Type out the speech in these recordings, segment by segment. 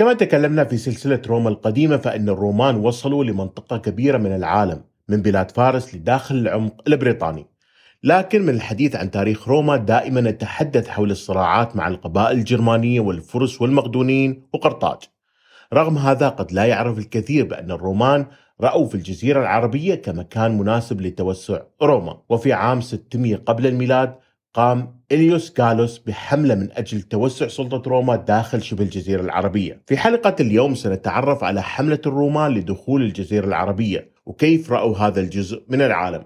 كما تكلمنا في سلسلة روما القديمة فإن الرومان وصلوا لمنطقة كبيرة من العالم من بلاد فارس لداخل العمق البريطاني. لكن من الحديث عن تاريخ روما دائما نتحدث حول الصراعات مع القبائل الجرمانية والفرس والمقدونيين وقرطاج. رغم هذا قد لا يعرف الكثير بأن الرومان رأوا في الجزيرة العربية كمكان مناسب لتوسع روما. وفي عام 600 قبل الميلاد قام إليوس كالوس بحملة من أجل توسع سلطة روما داخل شبه الجزيرة العربية. في حلقة اليوم سنتعرف على حملة الرومان لدخول الجزيرة العربية وكيف رأوا هذا الجزء من العالم.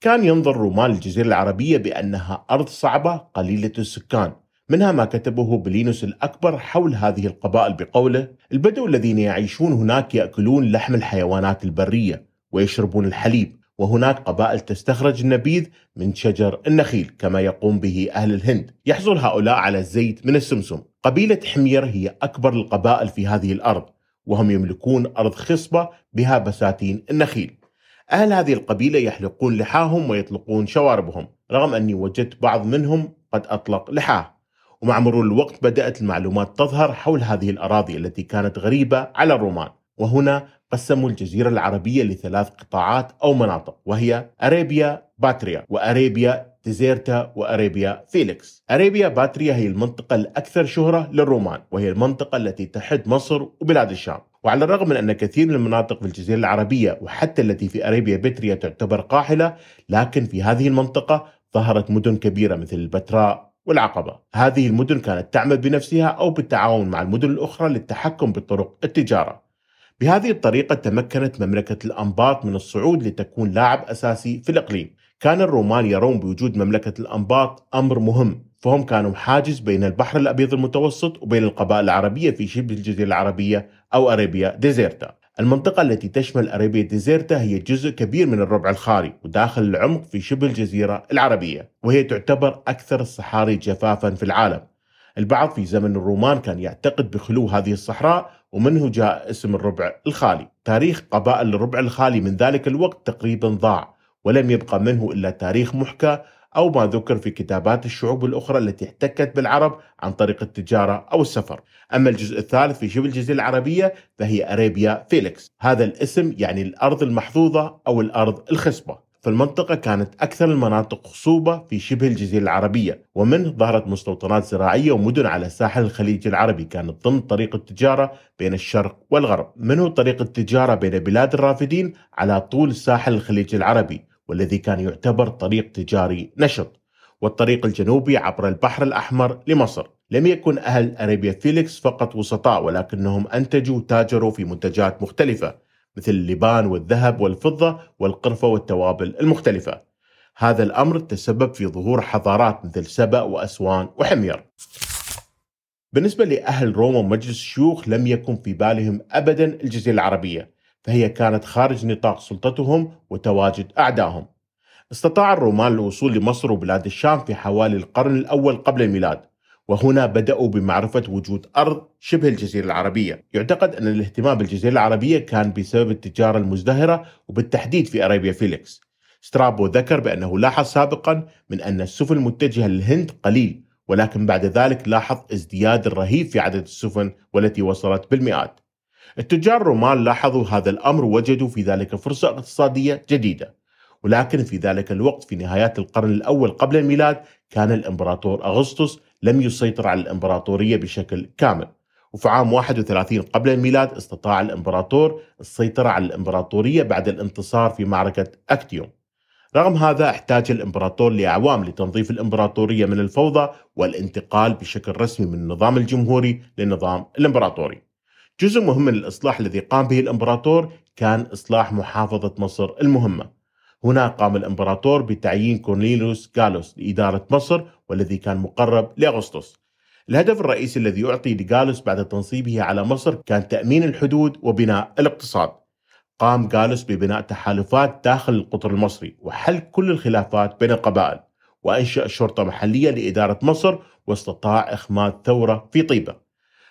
كان ينظر رومان الجزيرة العربية بأنها أرض صعبة قليلة السكان منها ما كتبه بلينوس الأكبر حول هذه القبائل بقوله البدو الذين يعيشون هناك يأكلون لحم الحيوانات البرية ويشربون الحليب وهناك قبائل تستخرج النبيذ من شجر النخيل كما يقوم به أهل الهند. يحصل هؤلاء على الزيت من السمسم. قبيلة حمير هي أكبر القبائل في هذه الأرض وهم يملكون أرض خصبة بها بساتين النخيل. أهل هذه القبيلة يحلقون لحاهم ويطلقون شواربهم. رغم أني وجدت بعض منهم قد أطلق لحاه. ومع مرور الوقت بدأت المعلومات تظهر حول هذه الأراضي التي كانت غريبة على الرومان. وهنا قسموا الجزيرة العربية لثلاث قطاعات أو مناطق وهي أريبيا باتريا وأريبيا ديزيرتا وأريبيا فيليكس أريبيا باتريا هي المنطقة الأكثر شهرة للرومان وهي المنطقة التي تحد مصر وبلاد الشام. وعلى الرغم من أن كثير من المناطق في الجزيرة العربية وحتى التي في أريبيا بتريا تعتبر قاحلة لكن في هذه المنطقة ظهرت مدن كبيرة مثل البتراء والعقبة. هذه المدن كانت تعمل بنفسها أو بالتعاون مع المدن الأخرى للتحكم بطرق التجارة. بهذه الطريقة تمكنت مملكة الأنباط من الصعود لتكون لاعب أساسي في الإقليم. كان الرومان يرون بوجود مملكة الأنباط أمر مهم فهم كانوا حاجز بين البحر الأبيض المتوسط وبين القبائل العربية في شبه الجزيرة العربية أو أريبيا ديزيرتا. المنطقة التي تشمل أريبيا ديزيرتا هي جزء كبير من الربع الخالي وداخل العمق في شبه الجزيرة العربية وهي تعتبر أكثر الصحاري جفافا في العالم. البعض في زمن الرومان كان يعتقد بخلو هذه الصحراء ومنه جاء اسم الربع الخالي. تاريخ قبائل الربع الخالي من ذلك الوقت تقريبا ضاع ولم يبقى منه إلا تاريخ محكى أو ما ذكر في كتابات الشعوب الأخرى التي احتكت بالعرب عن طريق التجارة أو السفر. أما الجزء الثالث في شبه الجزيرة العربية فهي أريبيا فيليكس. هذا الاسم يعني الأرض المحظوظة أو الأرض الخصبة. فالمنطقة كانت أكثر المناطق خصوبة في شبه الجزيرة العربية ومنه ظهرت مستوطنات زراعية ومدن على ساحل الخليج العربي كانت ضمن طريق التجارة بين الشرق والغرب. منه طريق التجارة بين بلاد الرافدين على طول ساحل الخليج العربي والذي كان يعتبر طريق تجاري نشط والطريق الجنوبي عبر البحر الأحمر لمصر. لم يكن أهل أريبيا فيليكس فقط وسطاء ولكنهم أنتجوا وتاجروا في منتجات مختلفة. مثل اللبان والذهب والفضة والقرفة والتوابل المختلفة. هذا الأمر تسبب في ظهور حضارات مثل سبأ وأسوان وحمير. بالنسبة لأهل روما ومجلس الشيوخ لم يكن في بالهم أبدا الجزيرة العربية فهي كانت خارج نطاق سلطتهم وتواجد أعدائهم. استطاع الرومان الوصول لمصر وبلاد الشام في حوالي القرن الأول قبل الميلاد. وهنا بدأوا بمعرفة وجود أرض شبه الجزيرة العربية. يعتقد أن الاهتمام بالجزيرة العربية كان بسبب التجارة المزدهرة وبالتحديد في أريبيا فيليكس. سترابو ذكر بأنه لاحظ سابقا من أن السفن المتجهة للهند قليل ولكن بعد ذلك لاحظ ازدياد الرهيب في عدد السفن والتي وصلت بالمئات. التجار الرومان لاحظوا هذا الأمر ووجدوا في ذلك فرصة اقتصادية جديدة ولكن في ذلك الوقت في نهايات القرن الأول قبل الميلاد كان الإمبراطور أغسطس لم يسيطر على الإمبراطورية بشكل كامل. وفي عام 31 قبل الميلاد استطاع الإمبراطور السيطرة على الإمبراطورية بعد الانتصار في معركة أكتيوم. رغم هذا احتاج الإمبراطور لأعوام لتنظيف الإمبراطورية من الفوضى والانتقال بشكل رسمي من النظام الجمهوري للنظام الإمبراطوري. جزء مهم من الإصلاح الذي قام به الإمبراطور كان إصلاح محافظة مصر المهمة. هنا قام الإمبراطور بتعيين كورنيليوس جالوس لإدارة مصر والذي كان مقرب لأغسطس. الهدف الرئيسي الذي يعطي لجالوس بعد تنصيبه على مصر كان تأمين الحدود وبناء الاقتصاد. قام جالوس ببناء تحالفات داخل القطر المصري وحل كل الخلافات بين القبائل وأنشأ شرطة محلية لإدارة مصر واستطاع إخماد ثورة في طيبة.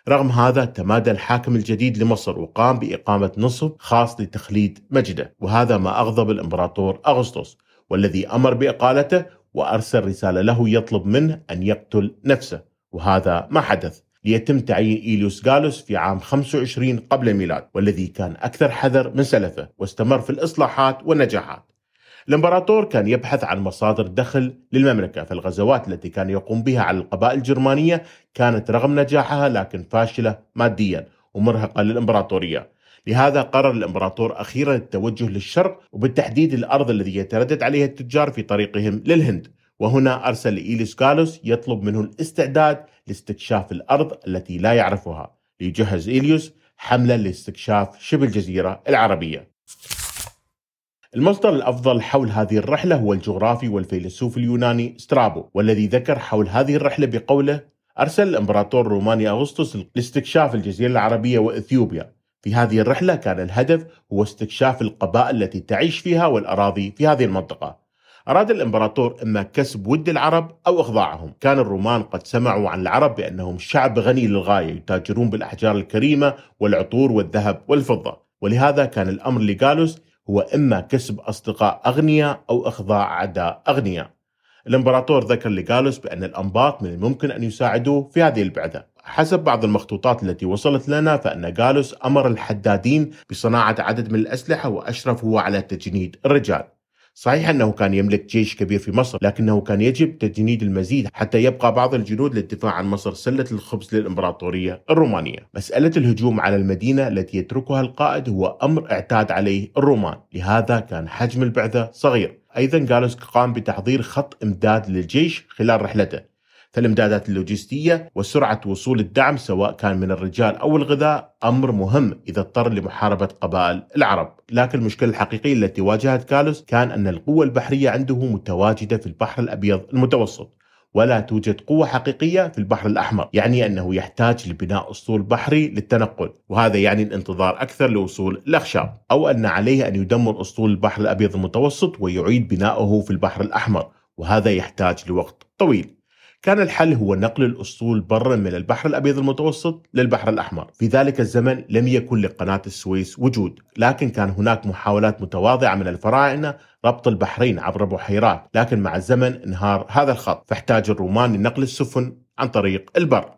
رغم هذا تمادى الحاكم الجديد لمصر وقام بإقامة نصب خاص لتخليد مجده وهذا ما أغضب الإمبراطور أغسطس والذي أمر بإقالته وأرسل رسالة له يطلب منه أن يقتل نفسه وهذا ما حدث. ليتم تعيين إيليوس جالوس في عام 25 قبل الميلاد والذي كان أكثر حذر من سلفه واستمر في الإصلاحات والنجاحات. الامبراطور كان يبحث عن مصادر دخل للمملكة فالغزوات التي كان يقوم بها على القبائل الجرمانية كانت رغم نجاحها لكن فاشلة ماديا ومرهقة للإمبراطورية. لهذا قرر الإمبراطور أخيرا التوجه للشرق وبالتحديد الأرض الذي يتردد عليها التجار في طريقهم للهند. وهنا أرسل إيليس جالوس يطلب منه الاستعداد لاستكشاف الأرض التي لا يعرفها. ليجهز إيليوس حملة لاستكشاف شبه الجزيرة العربية. المصدر الأفضل حول هذه الرحلة هو الجغرافي والفيلسوف اليوناني سترابو والذي ذكر حول هذه الرحلة بقوله أرسل الإمبراطور الروماني أغسطس لاستكشاف الجزيرة العربية وإثيوبيا. في هذه الرحلة كان الهدف هو استكشاف القبائل التي تعيش فيها والأراضي في هذه المنطقة. أراد الإمبراطور إما كسب ود العرب أو إخضاعهم. كان الرومان قد سمعوا عن العرب بأنهم شعب غني للغاية يتاجرون بالأحجار الكريمة والعطور والذهب والفضة. ولهذا كان الأمر لجالوس هو إما كسب أصدقاء أغنياء أو إخضاع أعداء أغنياء. الإمبراطور ذكر لجالوس بأن الأنباط من الممكن أن يساعدوه في هذه البعثة. حسب بعض المخطوطات التي وصلت لنا فإن جالوس أمر الحدادين بصناعة عدد من الأسلحة وأشرف هو على تجنيد الرجال. صحيح أنه كان يملك جيش كبير في مصر لكنه كان يجب تجنيد المزيد حتى يبقى بعض الجنود للدفاع عن مصر سلة الخبز للإمبراطورية الرومانية. مسألة الهجوم على المدينة التي يتركها القائد هو أمر اعتاد عليه الرومان. لهذا كان حجم البعثة صغير. أيضا جالوس قام بتحضير خط إمداد للجيش خلال رحلته. فالامدادات اللوجستية وسرعة وصول الدعم سواء كان من الرجال أو الغذاء أمر مهم إذا اضطر لمحاربة قبائل العرب، لكن المشكلة الحقيقية التي واجهت كالوس كان أن القوة البحرية عنده متواجدة في البحر الأبيض المتوسط. ولا توجد قوة حقيقية في البحر الأحمر يعني أنه يحتاج لبناء أسطول بحري للتنقل وهذا يعني الانتظار أكثر لوصول الأخشاب أو أن عليه أن يدمر أسطول البحر الأبيض المتوسط ويعيد بناؤه في البحر الأحمر وهذا يحتاج لوقت طويل كان الحل هو نقل الأسطول برا من البحر الأبيض المتوسط للبحر الأحمر. في ذلك الزمن لم يكن لقناة السويس وجود لكن كان هناك محاولات متواضعة من الفراعنة ربط البحرين عبر بحيرات لكن مع الزمن انهار هذا الخط فاحتاج الرومان لنقل السفن عن طريق البر.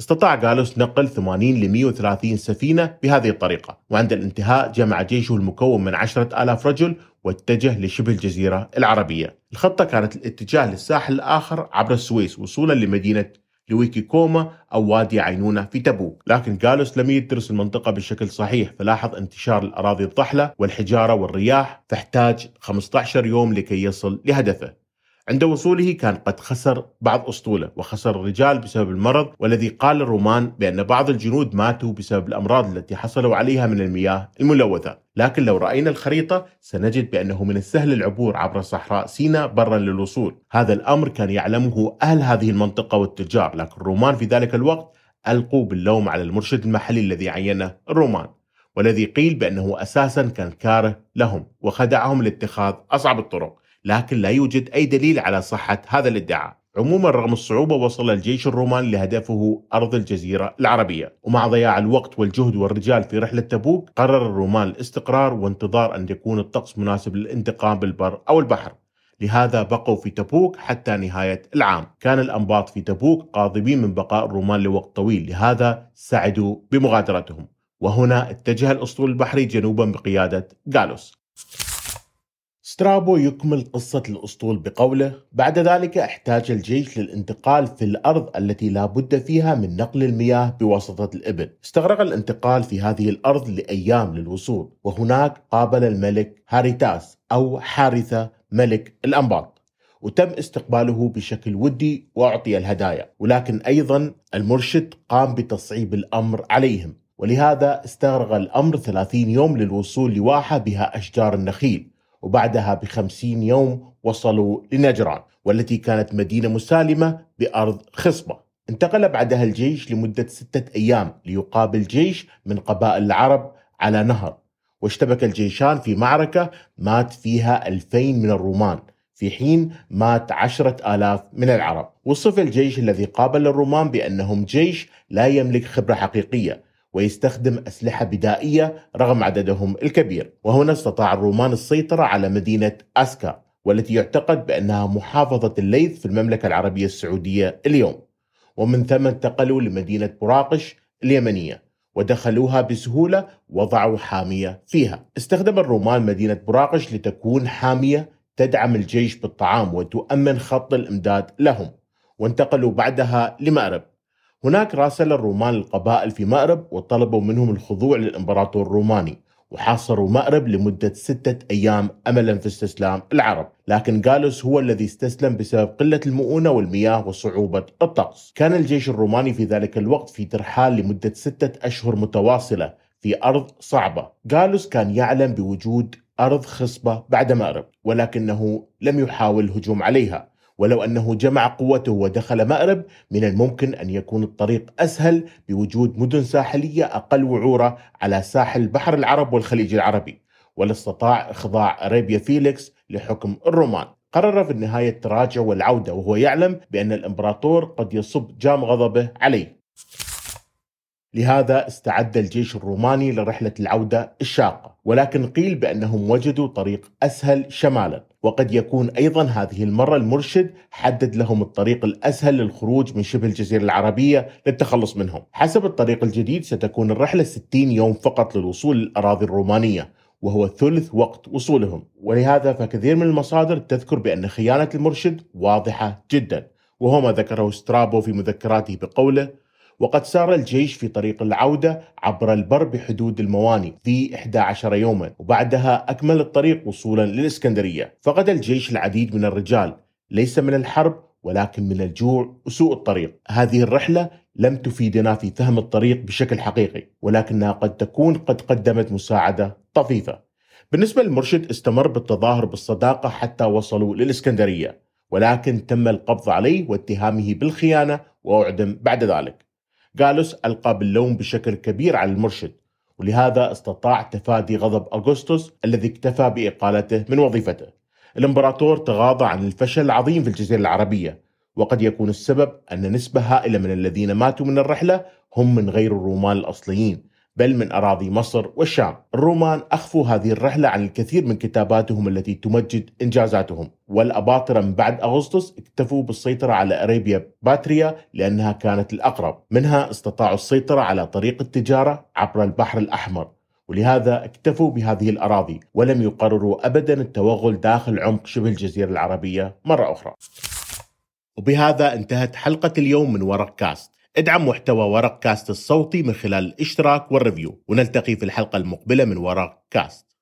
استطاع جالوس نقل 80 ل 130 سفينة بهذه الطريقة وعند الانتهاء جمع جيشه المكون من عشرة آلاف رجل واتجه لشبه الجزيرة العربية. الخطة كانت الاتجاه للساحل الآخر عبر السويس وصولا لمدينة لويكي كوما أو وادي عينونة في تبوك. لكن جالوس لم يدرس المنطقة بشكل صحيح فلاحظ انتشار الأراضي الضحلة والحجارة والرياح فاحتاج 15 يوم لكي يصل لهدفه. عند وصوله كان قد خسر بعض أسطوله وخسر الرجال بسبب المرض والذي قال الرومان بأن بعض الجنود ماتوا بسبب الأمراض التي حصلوا عليها من المياه الملوثة. لكن لو رأينا الخريطة سنجد بأنه من السهل العبور عبر صحراء سيناء برا للوصول. هذا الأمر كان يعلمه أهل هذه المنطقة والتجار لكن الرومان في ذلك الوقت ألقوا باللوم على المرشد المحلي الذي عينه الرومان والذي قيل بأنه أساسا كان كاره لهم وخدعهم لاتخاذ أصعب الطرق. لكن لا يوجد أي دليل على صحة هذا الادعاء. عموما رغم الصعوبة وصل الجيش الروماني لهدفه أرض الجزيرة العربية. ومع ضياع الوقت والجهد والرجال في رحلة تبوك قرر الرومان الاستقرار وانتظار أن يكون الطقس مناسب للانتقام بالبر أو البحر. لهذا بقوا في تبوك حتى نهاية العام. كان الأنباط في تبوك قاضبين من بقاء الرومان لوقت طويل لهذا سعدوا بمغادرتهم. وهنا اتجه الأسطول البحري جنوبا بقيادة جالوس سترابو يكمل قصة الأسطول بقوله بعد ذلك أحتاج الجيش للانتقال في الأرض التي لا بد فيها من نقل المياه بواسطة الإبل. استغرق الانتقال في هذه الأرض لأيام للوصول وهناك قابل الملك هاريتاس أو حارثة ملك الأنباط وتم استقباله بشكل ودي وأعطي الهدايا. ولكن أيضا المرشد قام بتصعيب الأمر عليهم ولهذا استغرق الأمر 30 يوم للوصول لواحة بها أشجار النخيل. وبعدها بخمسين يوم وصلوا لنجران والتي كانت مدينة مسالمة بأرض خصبة. انتقل بعدها الجيش لمدة ستة أيام ليقابل جيش من قبائل العرب على نهر. واشتبك الجيشان في معركة مات فيها ألفين من الرومان. في حين مات عشرة آلاف من العرب. وصف الجيش الذي قابل الرومان بأنهم جيش لا يملك خبرة حقيقية. ويستخدم أسلحة بدائية رغم عددهم الكبير. وهنا استطاع الرومان السيطرة على مدينة أسكا والتي يعتقد بأنها محافظة الليث في المملكة العربية السعودية اليوم. ومن ثم انتقلوا لمدينة براقش اليمنية ودخلوها بسهولة وضعوا حامية فيها. استخدم الرومان مدينة براقش لتكون حامية تدعم الجيش بالطعام وتؤمن خط الإمداد لهم وانتقلوا بعدها لمأرب. هناك راسل الرومان القبائل في مأرب وطلبوا منهم الخضوع للإمبراطور الروماني وحاصروا مأرب لمدة ستة أيام أملا في استسلام العرب. لكن جالوس هو الذي استسلم بسبب قلة المؤونة والمياه وصعوبة الطقس. كان الجيش الروماني في ذلك الوقت في ترحال لمدة ستة أشهر متواصلة في أرض صعبة. جالوس كان يعلم بوجود أرض خصبة بعد مأرب ولكنه لم يحاول الهجوم عليها. ولو أنه جمع قوته ودخل مأرب من الممكن أن يكون الطريق أسهل بوجود مدن ساحلية أقل وعورة على ساحل بحر العرب والخليج العربي. ولا استطاع إخضاع أريبيا فيليكس لحكم الرومان. قرر في النهاية التراجع والعودة وهو يعلم بأن الإمبراطور قد يصب جام غضبه عليه. لهذا استعد الجيش الروماني لرحلة العودة الشاقة. ولكن قيل بأنهم وجدوا طريق أسهل شمالا. وقد يكون أيضا هذه المرة المرشد حدد لهم الطريق الأسهل للخروج من شبه الجزيرة العربية للتخلص منهم. حسب الطريق الجديد ستكون الرحلة 60 يوم فقط للوصول للأراضي الرومانية وهو ثلث وقت وصولهم. ولهذا فكثير من المصادر تذكر بأن خيانة المرشد واضحة جدا. وهو ما ذكره سترابو في مذكراته بقوله وقد سار الجيش في طريق العودة عبر البر بحدود المواني في 11 يوما وبعدها أكمل الطريق وصولا للإسكندرية. فقد الجيش العديد من الرجال ليس من الحرب ولكن من الجوع وسوء الطريق. هذه الرحلة لم تفيدنا في فهم الطريق بشكل حقيقي ولكنها قد تكون قد قدمت مساعدة طفيفة. بالنسبة للمرشد استمر بالتظاهر بالصداقة حتى وصلوا للإسكندرية ولكن تم القبض عليه واتهامه بالخيانة وأعدم بعد ذلك. جالوس ألقى باللوم بشكل كبير على المرشد ولهذا استطاع تفادي غضب أغسطس الذي اكتفى بإقالته من وظيفته. الإمبراطور تغاضى عن الفشل العظيم في الجزيرة العربية وقد يكون السبب أن نسبة هائلة من الذين ماتوا من الرحلة هم من غير الرومان الأصليين. بل من أراضي مصر والشام. الرومان أخفوا هذه الرحلة عن الكثير من كتاباتهم التي تمجد إنجازاتهم. والأباطرة من بعد أغسطس اكتفوا بالسيطرة على أريبيا باتريا لأنها كانت الأقرب. منها استطاعوا السيطرة على طريق التجارة عبر البحر الأحمر ولهذا اكتفوا بهذه الأراضي ولم يقرروا أبدا التوغل داخل عمق شبه الجزيرة العربية مرة أخرى. وبهذا انتهت حلقة اليوم من ورق كاست. ادعم محتوى ورق كاست الصوتي من خلال الاشتراك وال review. ونلتقي في الحلقة المقبلة من ورق كاست.